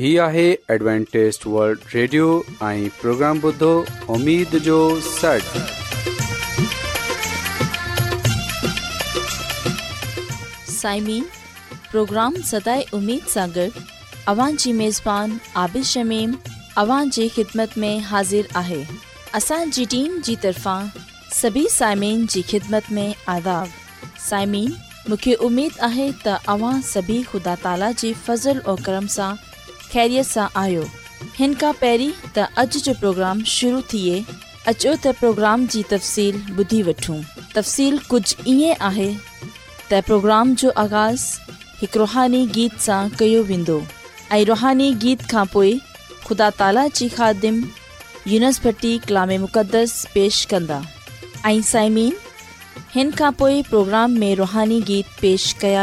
هي آهي Adventist world radio ۽ programme بدو اميد جو سڙ سائمين پروگرام ستاي اميد ساغر اوان جي ميزبان عادل شميم اوان جي خدمت ۾ حاضر آهي اسان جي ٽيم جي طرفان سبي سائمين جي خدمت ۾ آداب سائمين مونکي اميد آهي ته اوان سڀي خدا تالا جي فضل ۽ کرم سان ख़ैरियत सां आहियो हिन تا اج त پروگرام जो प्रोग्राम शुरू थिए अचो त प्रोग्राम जी तफ़सील ॿुधी वठूं तफ़सील कुझु ईअं जो आगाज़ हिकु रुहानी गीत सां कयो वेंदो रुहानी गीत खां पोइ ख़ुदा ताला जी ख़ादिम यूनिसभटी कलामे मुक़दस पेश कंदा प्रोग्राम में रुहानी गीत पेश कया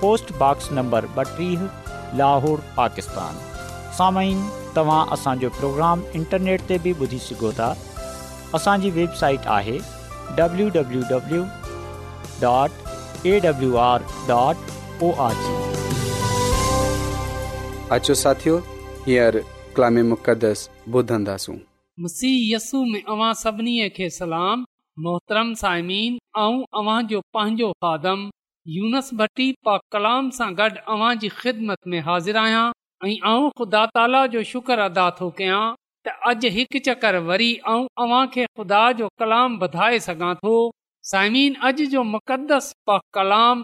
post box number 30 Lahore Pakistan سائمین تواں اساں جو پروگرام انٹرنیٹ تے بھی بودھی سکو تا اساں جی ویب سائٹ اے www.awr.org اچھو ساتھیو ہیر کلام مقدس بودھن داسو مسیح یسو میں اواں سبنیے کي سلام محترم यूनस भट्टी पा कलाम सां गॾु अव्हां जी ख़मतिर आहियां ऐं खुदा ताला जो शुक्र अदा थो कयां त अॼु हिकु चकर वरी कलाम वधे सघां थो पा कलाम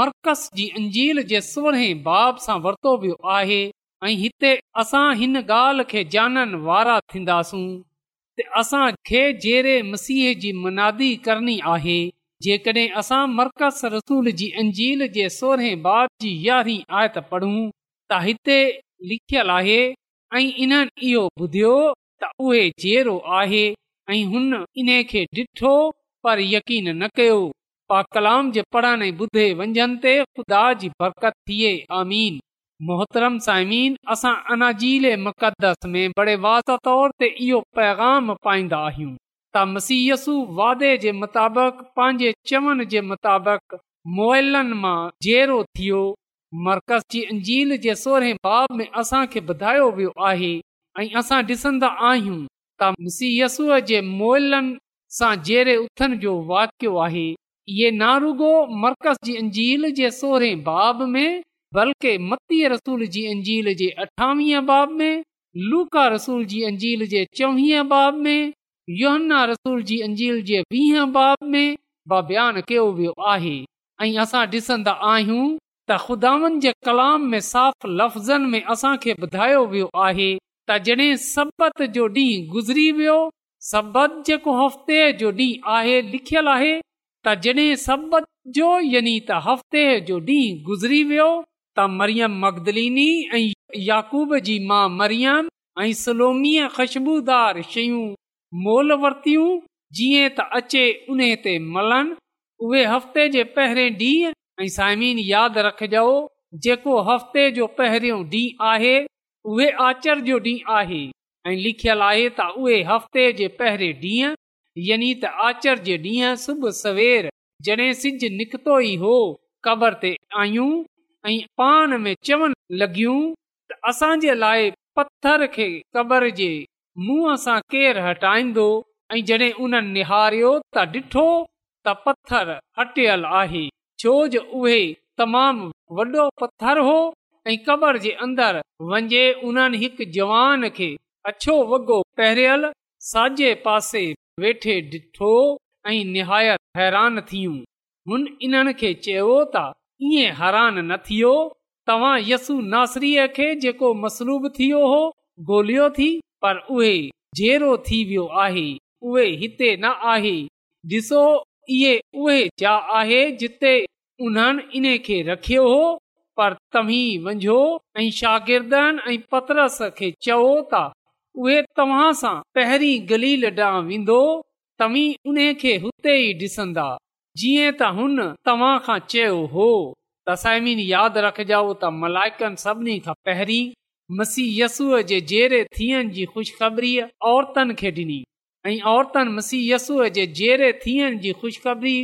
मर्कज़ जी अंजील जे सोरहें बाब सां वर्तो वियो आहे ऐं हिते असां हिन ॻाल्हि खे जाननि वारा थींदासूं असां खे जहिड़े मसीह जी मनादी करणी आहे पढ़ूं त हिते लिखियलु आहे ऐं इन्हनि इहो ॿुधियो ॾिठो पर यकीन न कयो पा कलाम जे पढ़ण ॿुधे वंझन ते ख़ुदा जी बरकत थिए मोहतरम में बड़े वाज़ तौर ते इहो पैगाम पाईंदा आहियूं त मसियसू वादे जे मुताबिक़ पंहिंजे चवण जे मुताबिक़ मोएनि मां जेरो थियो मर्कज़ जी अंजील जे सोरहें बाब में ॿुधायो वियो आहे ऐं असां डिसन्दा आहियूं त मसीयसूअ जे मोएल सां जेरे उथन जो वाकियो आहे इहे नारुगो मरकज़ जी अंजील जे सोरहें बाब में बल्कि मती रसूल जी अंजील जे अठावीह बाब में लूका रसूल जी अंजील जे चोवीह बाब में योहन्ना रसूल जी अंजील जे वीह बाब में बयान कयो वियो आहे ऐं असां डि॒संदा आहियूं त ख़ुदा में साफ़ लफ़्ज़नि तुज़री वियो हफ़्ते जो ॾींहुं आहे लिखियल आहे तॾहिं सभिनी जो हफ़्ते जो ॾींहुं गुज़री वियो त मरियम मगदलीनी ऐं याकूब जी मां मरियम ऐं सलोमीअ ख़ुशबूदार शयूं मोल वरतियूं जीअं त अचे उन ते मलनि उहे हफ़्ते जे पहिरें ॾींहुं ऐं साइमीन यादि रखजो जेको हफ़्ते जो पहिरियों ॾींहुं आहे उहे आचर जो ॾींहुं आहे ऐं लिखियलु आहे त उहे हफ़्ते जे पहिरें ॾींहुं यानी त आचर जे ॾींहुं सुबुह सवेर जॾहिं सिज निकितो ई हो कबर ते आयूं ऐं पाण में चवनि लॻियूं त असांजे लाइ पत्थर खे कबर जे ह सां केरु हटाईंदो ऐं जॾहिं उन निहारियो त ॾिठो त पत्थर हटियल आहे छो जो उहे तमामु वॾो हो ऐं कबर जे अंदर वञे उन्हनि हिकु जवान खे अछो वॻो पहिरियल साॼे पासे वेठे डि॒ठो ऐं निहायत हैरान थियूं हुन इन्हनि खे चयो त हैरान न थियो तव्हां यसु नासरीअ खे जेको मसलूब थियो हो गोल्हियो थी पर आहे उहे हिते न आहे ॾिसो चओ तव्हां सां पहिरीं गली लांहुं वेंदो तव्हीं ई ॾिसंदा जीअं त हुन तव्हां खां चयो हो साइमिन यादि रखजो त मलाइकनि सभिनी खां पहिरीं मसीयसूअ जेरे थियनि जी ख़ुशख़बरी औरतनि खे ॾिनी ऐं औरतनि मसीयसूअ जे थियण जी ख़ुशख़री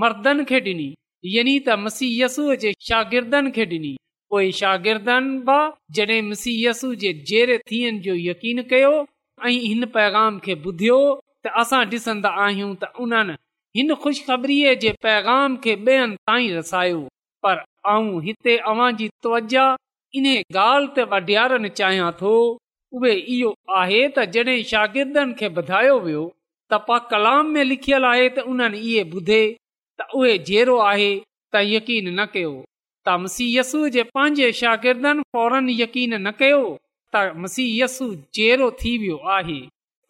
मर्दनि खे ॾिनी यानी त मसीयसूअ जे शागिर्दनि खे ॾिनी पोइ शागिर्दनि बा जॾहिं मसीयसू जे जेरे थियण जो यकीन कयो ऐं हिन पैगाम खे ॿुधियो त असां ॾिसंदा आहियूं त उन्हनि हिन ख़ुशबरी जे पैगाम खे ॿियनि ताईं रसायो पर ऐं हिते अवांजी त्वजा इन ॻाल्हि ते मां ॾियारणु चाहियां थो उहे इहो आहे त जॾहिं शागिर्दनि खे ॿधायो वियो त पा कलाम में लिखियलु आहे त उन्हनि इहो ॿुधे त उहे त यकीन न कयो त मसी जे पंहिंजे शागिर्दनि फौरन यकीन न कयो त मसीहयसू जहिड़ो थी वियो आहे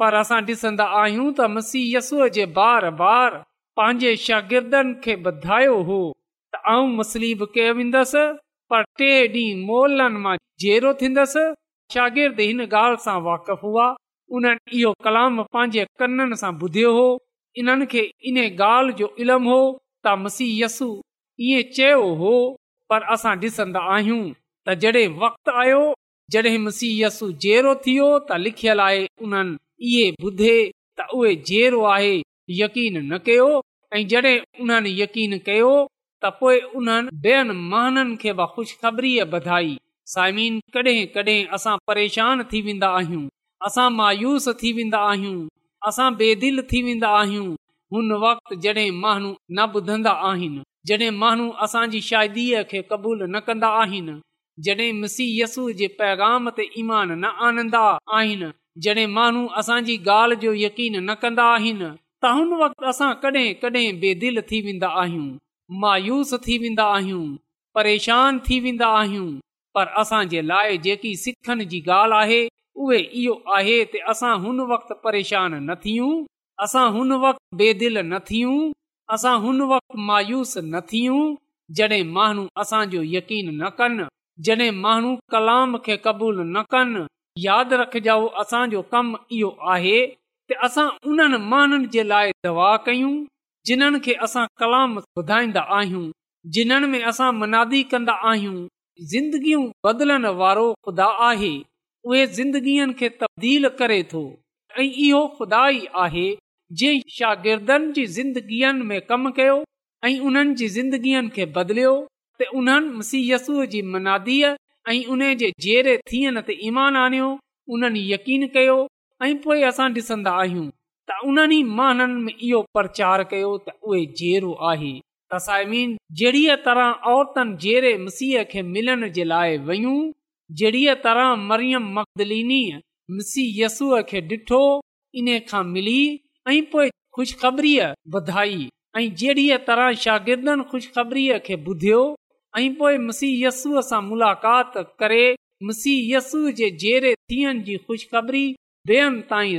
पर असां ॾिसंदा आहियूं त मसीहय जे बार बार पंहिंजे शागिर्दनि खे ॿधायो हो त आऊं मसलीब कयो पर टे ॾींहं मॉलो थींदसि शागिर्द हिन ॻाल्हि सां वाक़िफ़ हुआ उन्हनि इहो कलाम पंहिंजे कननि सां ॿुधियो हो इन्हनि खे इन ॻाल्हि जो इल्मु हो त मसी यसु इएं चयो हो पर असां ॾिसंदा आहियूं त जॾहिं वक़्तु आयो जॾहिं मसीहयसु जहिड़ो थियो त लिखियल आहे उन्हनि इहे ॿुधे त उहे यकीन न कयो ऐं जॾहिं उन्हनि यकीन कयो त पो उन खे ख़ुशि ख़बधाई सॾहिंेशान थी वेंदा आहियूं असां मायूस थी वेंदा आहियूं असां बे दिलि थी वेंदा आहियूं हुन वक़्ति जॾहिं माण्हू न ॿुधंदा आहिनि जॾहिं माण्हू असांजी शाइदीअ खे क़बूलु न कंदा आहिनि जॾहिं मसीयू जे पैगाम ते ईमान न आनंदा आहिनि जॾहिं माण्हू असांजी ॻाल्हि जो यकीन न कंदा आहिनि त हुन वक़्ति असां कॾहिं कॾहिं थी वेंदा आहियूं मायूस थी वेंदा आहियूं परेशान थी वेंदा आहियूं पर असांजे लाइ जेकी सिखनि जी ॻाल्हि आहे उहे इहो आहे त असां हुन वक़्तु परेशान न थियूं असां हुन वक़्तु बेदिल न थियूं असां हुन वक़्तु मायूस न थियूं माण्हू असांजो यकीन न कनि जॾहिं माण्हू कलाम खे क़बूल न कनि यादि रखजाओ असांजो कमु इहो आहे असां उन्हनि माण्हुनि जे लाइ दवा कयूं जिन्हनि खे असां कलाम ॿुधाईंदा आहियूं जिन्हनि में असां मनादी कंदा आहियूं जिंदगियूं बदलण वारो ख़ुदा आहे उहे जिंदगियुनि खे तब्दील करे थो ऐं इहो ख़ुदा ई आहे शागिर्दनि जी ज़िंदगीअ में कम कयो ऐं उन्हनि जी ज़िंदगीअ खे बदलियो त उन्हनि जी मनादीअ ऐं उन जे थियण ते ईमान आणियो उन्हनि यकीन कयो ऐं पोइ असां ॾिसंदा आहियूं त उन्हनि माननि में इहो प्रचार कयो त उहे तरह औरतीह लड़ीअ तरह मरियम मसीह यसूअ खे ॾिठो इन खां मिली ऐं पोइ ख़ुशख़बरीअ ॿुधाई ऐं जहिड़ीअ तरह ख़ुशख़बरीअ खे ॿुधियो ऐं पोइ मसीह यस्सूअ सां मुलाक़ात करे मसीहयसूअ जे ख़ुशख़बरीअ ताई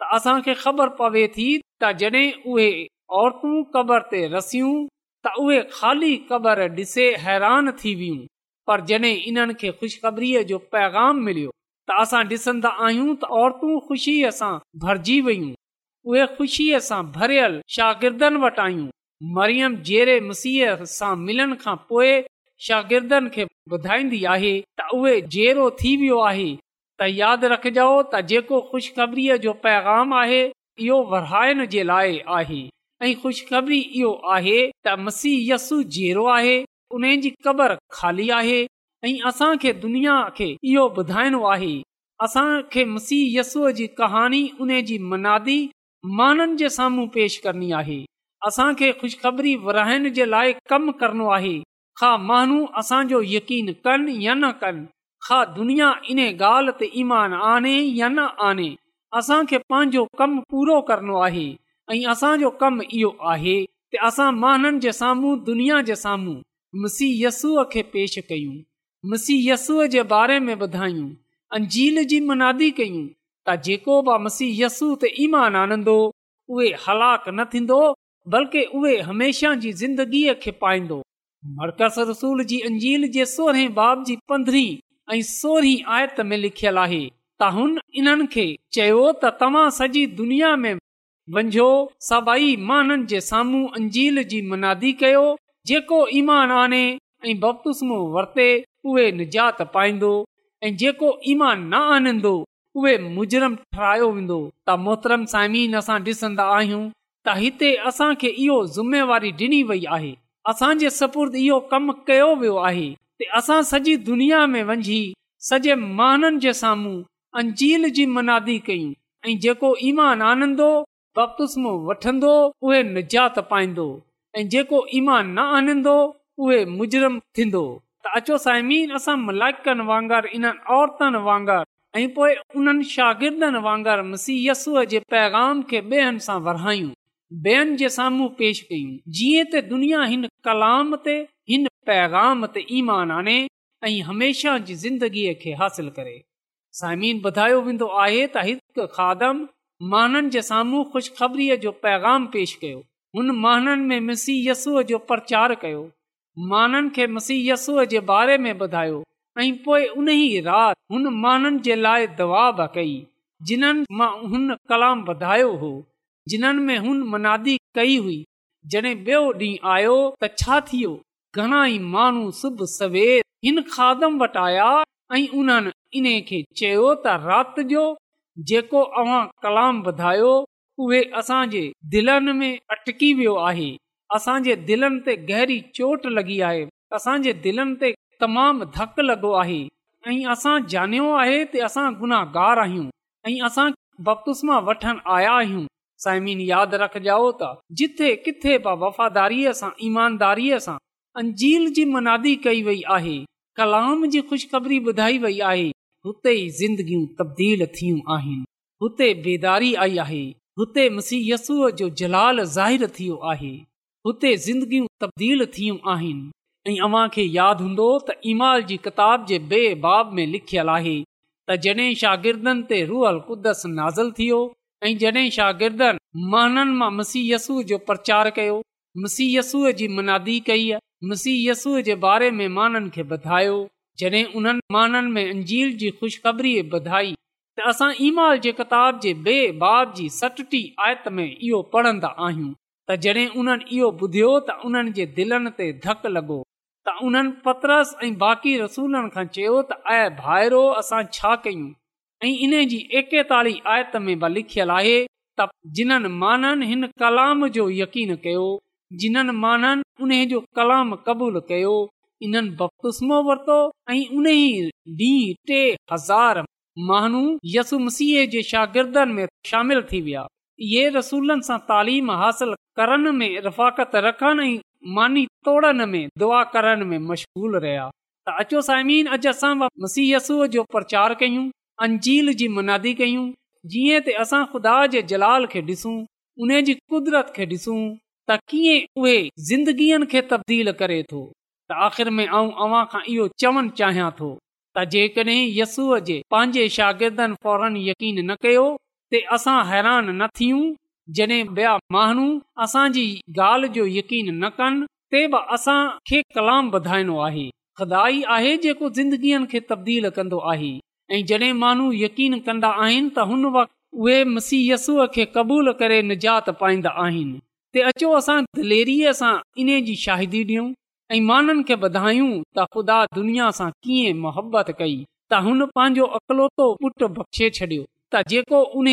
त असां ख़बर पवे थी त जड॒ उहे औरतूं क़बर ते रसियूं त उहे ख़ाली डि॒से हैरान थी वियूं पर जड॒हिं इन्हनि खे खु़शख़बरी जो पैगाम मिलियो त असां डि॒सन्दा आहियूं त औरतूं खु़शीअ सां भरिजी वियूं उहे खु़शीअ सां भरियल शागिर्दनि वटि आयूं मरियम जहिड़े मसीह सां मिलण खां पोइ शागिर्दनि खे ॿुधाईंदी आहे त उहे थी वियो त यादि रखजो त जेको ख़ुशख़बरीअ जो पैगाम आहे इहो विरहाइण जे लाइ आहे ऐं ख़ुशख़बरी इहो आहे त मसीह यसु जहिड़ो आहे उन जी क़बर ख़ाली आहे ऐं असांखे दुनिया खे इहो ॿुधाइणो आहे असांखे मसीह यसूअ जी कहाणी उन जी मनादी माननि जे साम्हूं पेश करणी आहे असांखे ख़ुशख़बरी विराइण जे लाइ कमु करणो आहे हा माण्हू असांजो यकीन कनि या न कनि ईमान आने या न आने असांखे पंहिंजो कम पूरो करणो आहे ऐं असांजो कम इहो आहे साम्हूं पेश कयूं यसूअ जे बारे में ॿुधायूं अंजील जी मनादी कयूं त जेको बि मसीह यस ते ईमान आनंदो उहे बल्कि उहे पाईंदो मर्कज़ रसूल जी अंजील जे सोरहें बाब जी पंद्रहीं सोरहीं आयत में लिखियल आहे त चयो त तव्हां सॼी दुनिया कयो जेको ईमान आने उहे निजात पाईंदो ऐ जेको ईमान न आनींदो उहे मुजरम ठाहिरायो वेंदो त मोहतरम सामिन असां डि॒सन्दा आहियूं त हिते असांखे इहो ज़ुमेवारी डि॒नी वई आहे असांजे सपुर्द इहो कम कयो वियो आहे असां सॼी दुनिया में वञी सॼे साम्हूं अंजील जी कयूं ऐं जेको ईमान आनंदो उहे निजात पाईंदो ऐं जेको ईमान न आनंदो उहे मुजरिम थींदो अचो साइमीर असां मलाइकनि वांगुरु इन औरतनि वांगुरु ऐं पोएं श वांगुरु पैगाम खे वरायूं ॿेअनि जे साम्हूं पेश कयूं जीअं त दुनिया हिन कलाम ते हिन पैगाम त ईमान आने ऐं हमेशा जी ज़िंदगीअ खे हासिल करे साईमीन ॿुधायो वेंदो आहे त हिकु खादम माननि जे साम्हूं खु़शख़बरी जो पैगाम पेश कयो हुन माननि में मिसी यस्सूअ जो प्रचार कयो माननि खे मसीह यस्सूअ जे बारे में ॿुधायो ऐं पोए उन हुन माननि जे लाइ दवाब कई जिन्हनि मां हुन कलाम ॿधायो हो जिन्हनि में हुन मनादी कई हुई जॾहिं ॿियो ॾींहुं आयो त छा थियो घणी माण्हू सुबु सवेर हिन खादम वटि आया ऐं उन्हनि इन खे चयो त राति जो जेको अवां कलाम ॿुधायो उहे असांजे दिलनि में अटकी वियो आहे असांजे दिलनि ते गहरी चोट लगी आहे असांजे दिलनि ते तमाम धक लगो आहे ऐं असां जानयो आहे त असां गुनाहार आहियूं ऐं असां बकुस मां आया आहियूं साइमिन यादि रखजाओ त जिथे किथे वफ़ादारीअ सां ईमानदारीअ सां अंजील जी मनादी कई वई आहे कलाम जी खु़शख़री ॿुधाई वई आहे हुते ज़िंदगियूं तब्दील थियूं आहिनि हुते बेदारी आई आहे हुते मसीयसूअ जो जलाल ज़ाहिर आहे हुते ज़िंदगियूं तब्दील थियूं आहिनि ऐंमाल जी किताब जे बेबाब में लिखियल आहे त जडे॒ शागिर्दनि ते रूअल कुदस नाज़िल थियो ऐं जॾहिं शागिर्दन महननि मां मसीयसूअ जो प्रचार कयो मसीयसूअ जी मनादी कई आहे मसीयसूअ जे बारे में माननि खे ॿधायो जॾहिं उन्हनि माननि में अंजील जी ख़ुशख़बरी ॿधाई त असां ईमाल जे किताब जे बाब जी सटटी आयत में इहो पढ़ंदा आहियूं त जॾहिं उन्हनि इहो ॿुधियो त उन्हनि जे दिलनि ते धकु लॻो त उन्हनि पत्रस ऐं बाक़ी रसूलनि खां चयो त ऐ भाइरो असां छा कयूं ऐं इन जी एकेतालीह आयत में लिखियल आहे त जिन्हनि माननि हिन कलाम जो यकीन कयो जिन्हनि माननि उन जो कलाम कबूल कयो इन बप्तो वर्तो ऐं उन मानू यसु मसीह जे शागिर्दनि में शामिल थी विया ये रसूल सां तालीम हासिल करण में रफ़ाकत रखनि मानी तोड़न में दुआ करण में मशगूल रहिया त अचो सायमी अॼु असां मसीह यसूअ जो प्रचार कयूं अंजील जी मुनादी कयूं जीअं त असां ख़ुदा जे जलाल खे डि॒सू उन जी कुदरत खे डि॒सू त कीअं उहे ज़िंदगीअ खे तब्दील करे थो त आख़िर में ऐं अव्हां खां इहो चवणु चाहियां थो त जेकॾहिं यस्सूअ जे पंहिंजे शागिर्दनि फौरन यकीन न कयो ते असां हैरान न थियूं बिया माण्हू असांजी ॻाल्हि जो यकीन न कनि ते बि असां कलाम वधाइणो आहे खुदा आहे जेको ज़िंदगीअ खे तब्दील कन्दो आहे ऐं माण्हू यकीन कंदा आहिनि त हुन वक़्ति उहे खे क़बूल करे निजात पाईंदा ते अचो असां दिलेरीअ सां इन जी शाहिदी ॾियूं ऐं माननि खे ॿुधायूं त ख़ुदा दुनिया सां कीअं मुहबत कई त हुन पंहिंजो अकलोतो पुटु बख़्शे छॾियो त जेको उन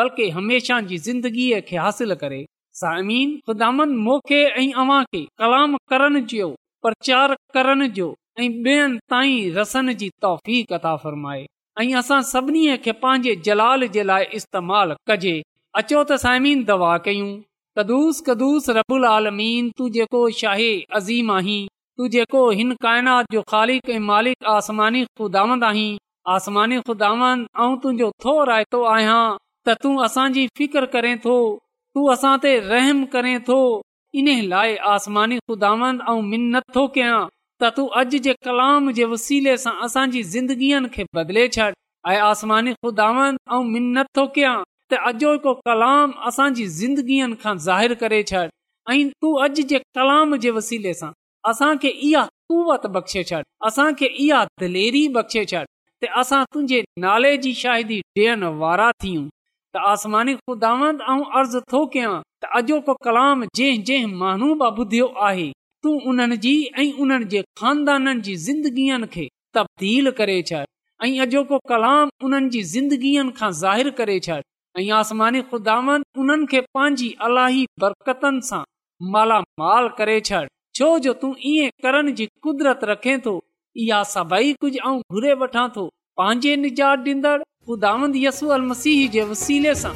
बल्कि हमेशा जी ज़िंदगीअ खे हासिल करे सामीन ख़ुदा ऐं अव्हां खे कलाम करण जो प्रचार करण जो ऐं ॿियनि ताईं रसन जी तोहफ़ी कथा फ़रमाए ऐं असां सभिनी खे पंहिंजे जलाल जे लाइ इस्तेमालु कजे अचो त साइमीन दवा कयूं कदुस कदुस जेको अज़ीम आहीं तू जेको हिन काइनात जो ख़ालिक आहीं आसमानी ख़ुदांद त तूं असांजी फिकर करे थो तू असां ते रहम करें थो इन लाइ आसमानी खुदांद मिनत थो कयां त तूं अॼु जे कलाम जे वसीले सां असांजी ज़िंदगीअ खे बदिले छॾ ऐं आसमानी ख़ुदावंद मिन्नत थो कयां अॼो को कलाम असांजी ज़िंदगीअ खां ज़ाहि करे छॾ ऐं तू अॼ जे कलाम जे वसीले सां असांखे इहा कुवत बख़्शे छॾ असांखे इहा दिलेरी बख़्शे छॾ त असां तुंहिंजे नाले जी शाहिदी ॾियण वारा थियूं त आसमानी खुदावंदा त अॼोको कलाम जंहिं जंहिं महनू बि ॿुधियो आहे तू उन्हनि जी ऐं उन्हनि जे खानदाननि जी ज़िंदगीअ खे तब्दील करे छॾ ऐं अॼोको कलाम उन्हनि जी ज़िंदगीअ खां करे छॾ पंहिंजी बरकतनि सां मालामाल करे छॾ छो जो तूं ईअं करण जी कुदरत रखे थो इहा सभई कुझु वठां थो पंहिंजे निजात ख़ुदा यसू अले सां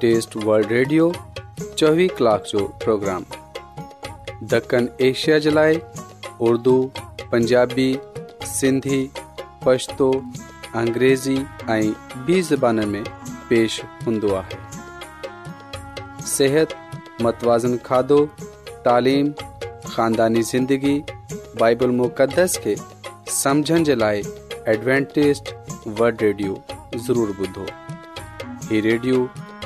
टेस्ट वल्ड रेडियो चोवीह कलाक جو پروگرام دکن ایشیا جلائے اردو پنجابی سندھی پشتو पछतो अंग्रेज़ी ऐं ॿी ज़बाननि में पेश हूंदो आहे सिहत मतवाज़न खाधो तालीम खानदानी ज़िंदगी बाइबल मुक़दस खे समुझण जे लाइ एडवेंटेस्ट वल्ड रेडियो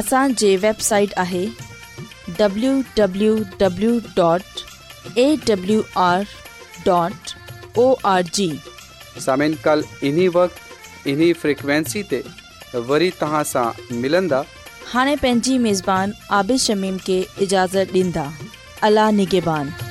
जे वेबसाइट आहे वरी हाणे पंहिंजी عابد आबिशमीम खे اجازت ॾींदा अला نگہبان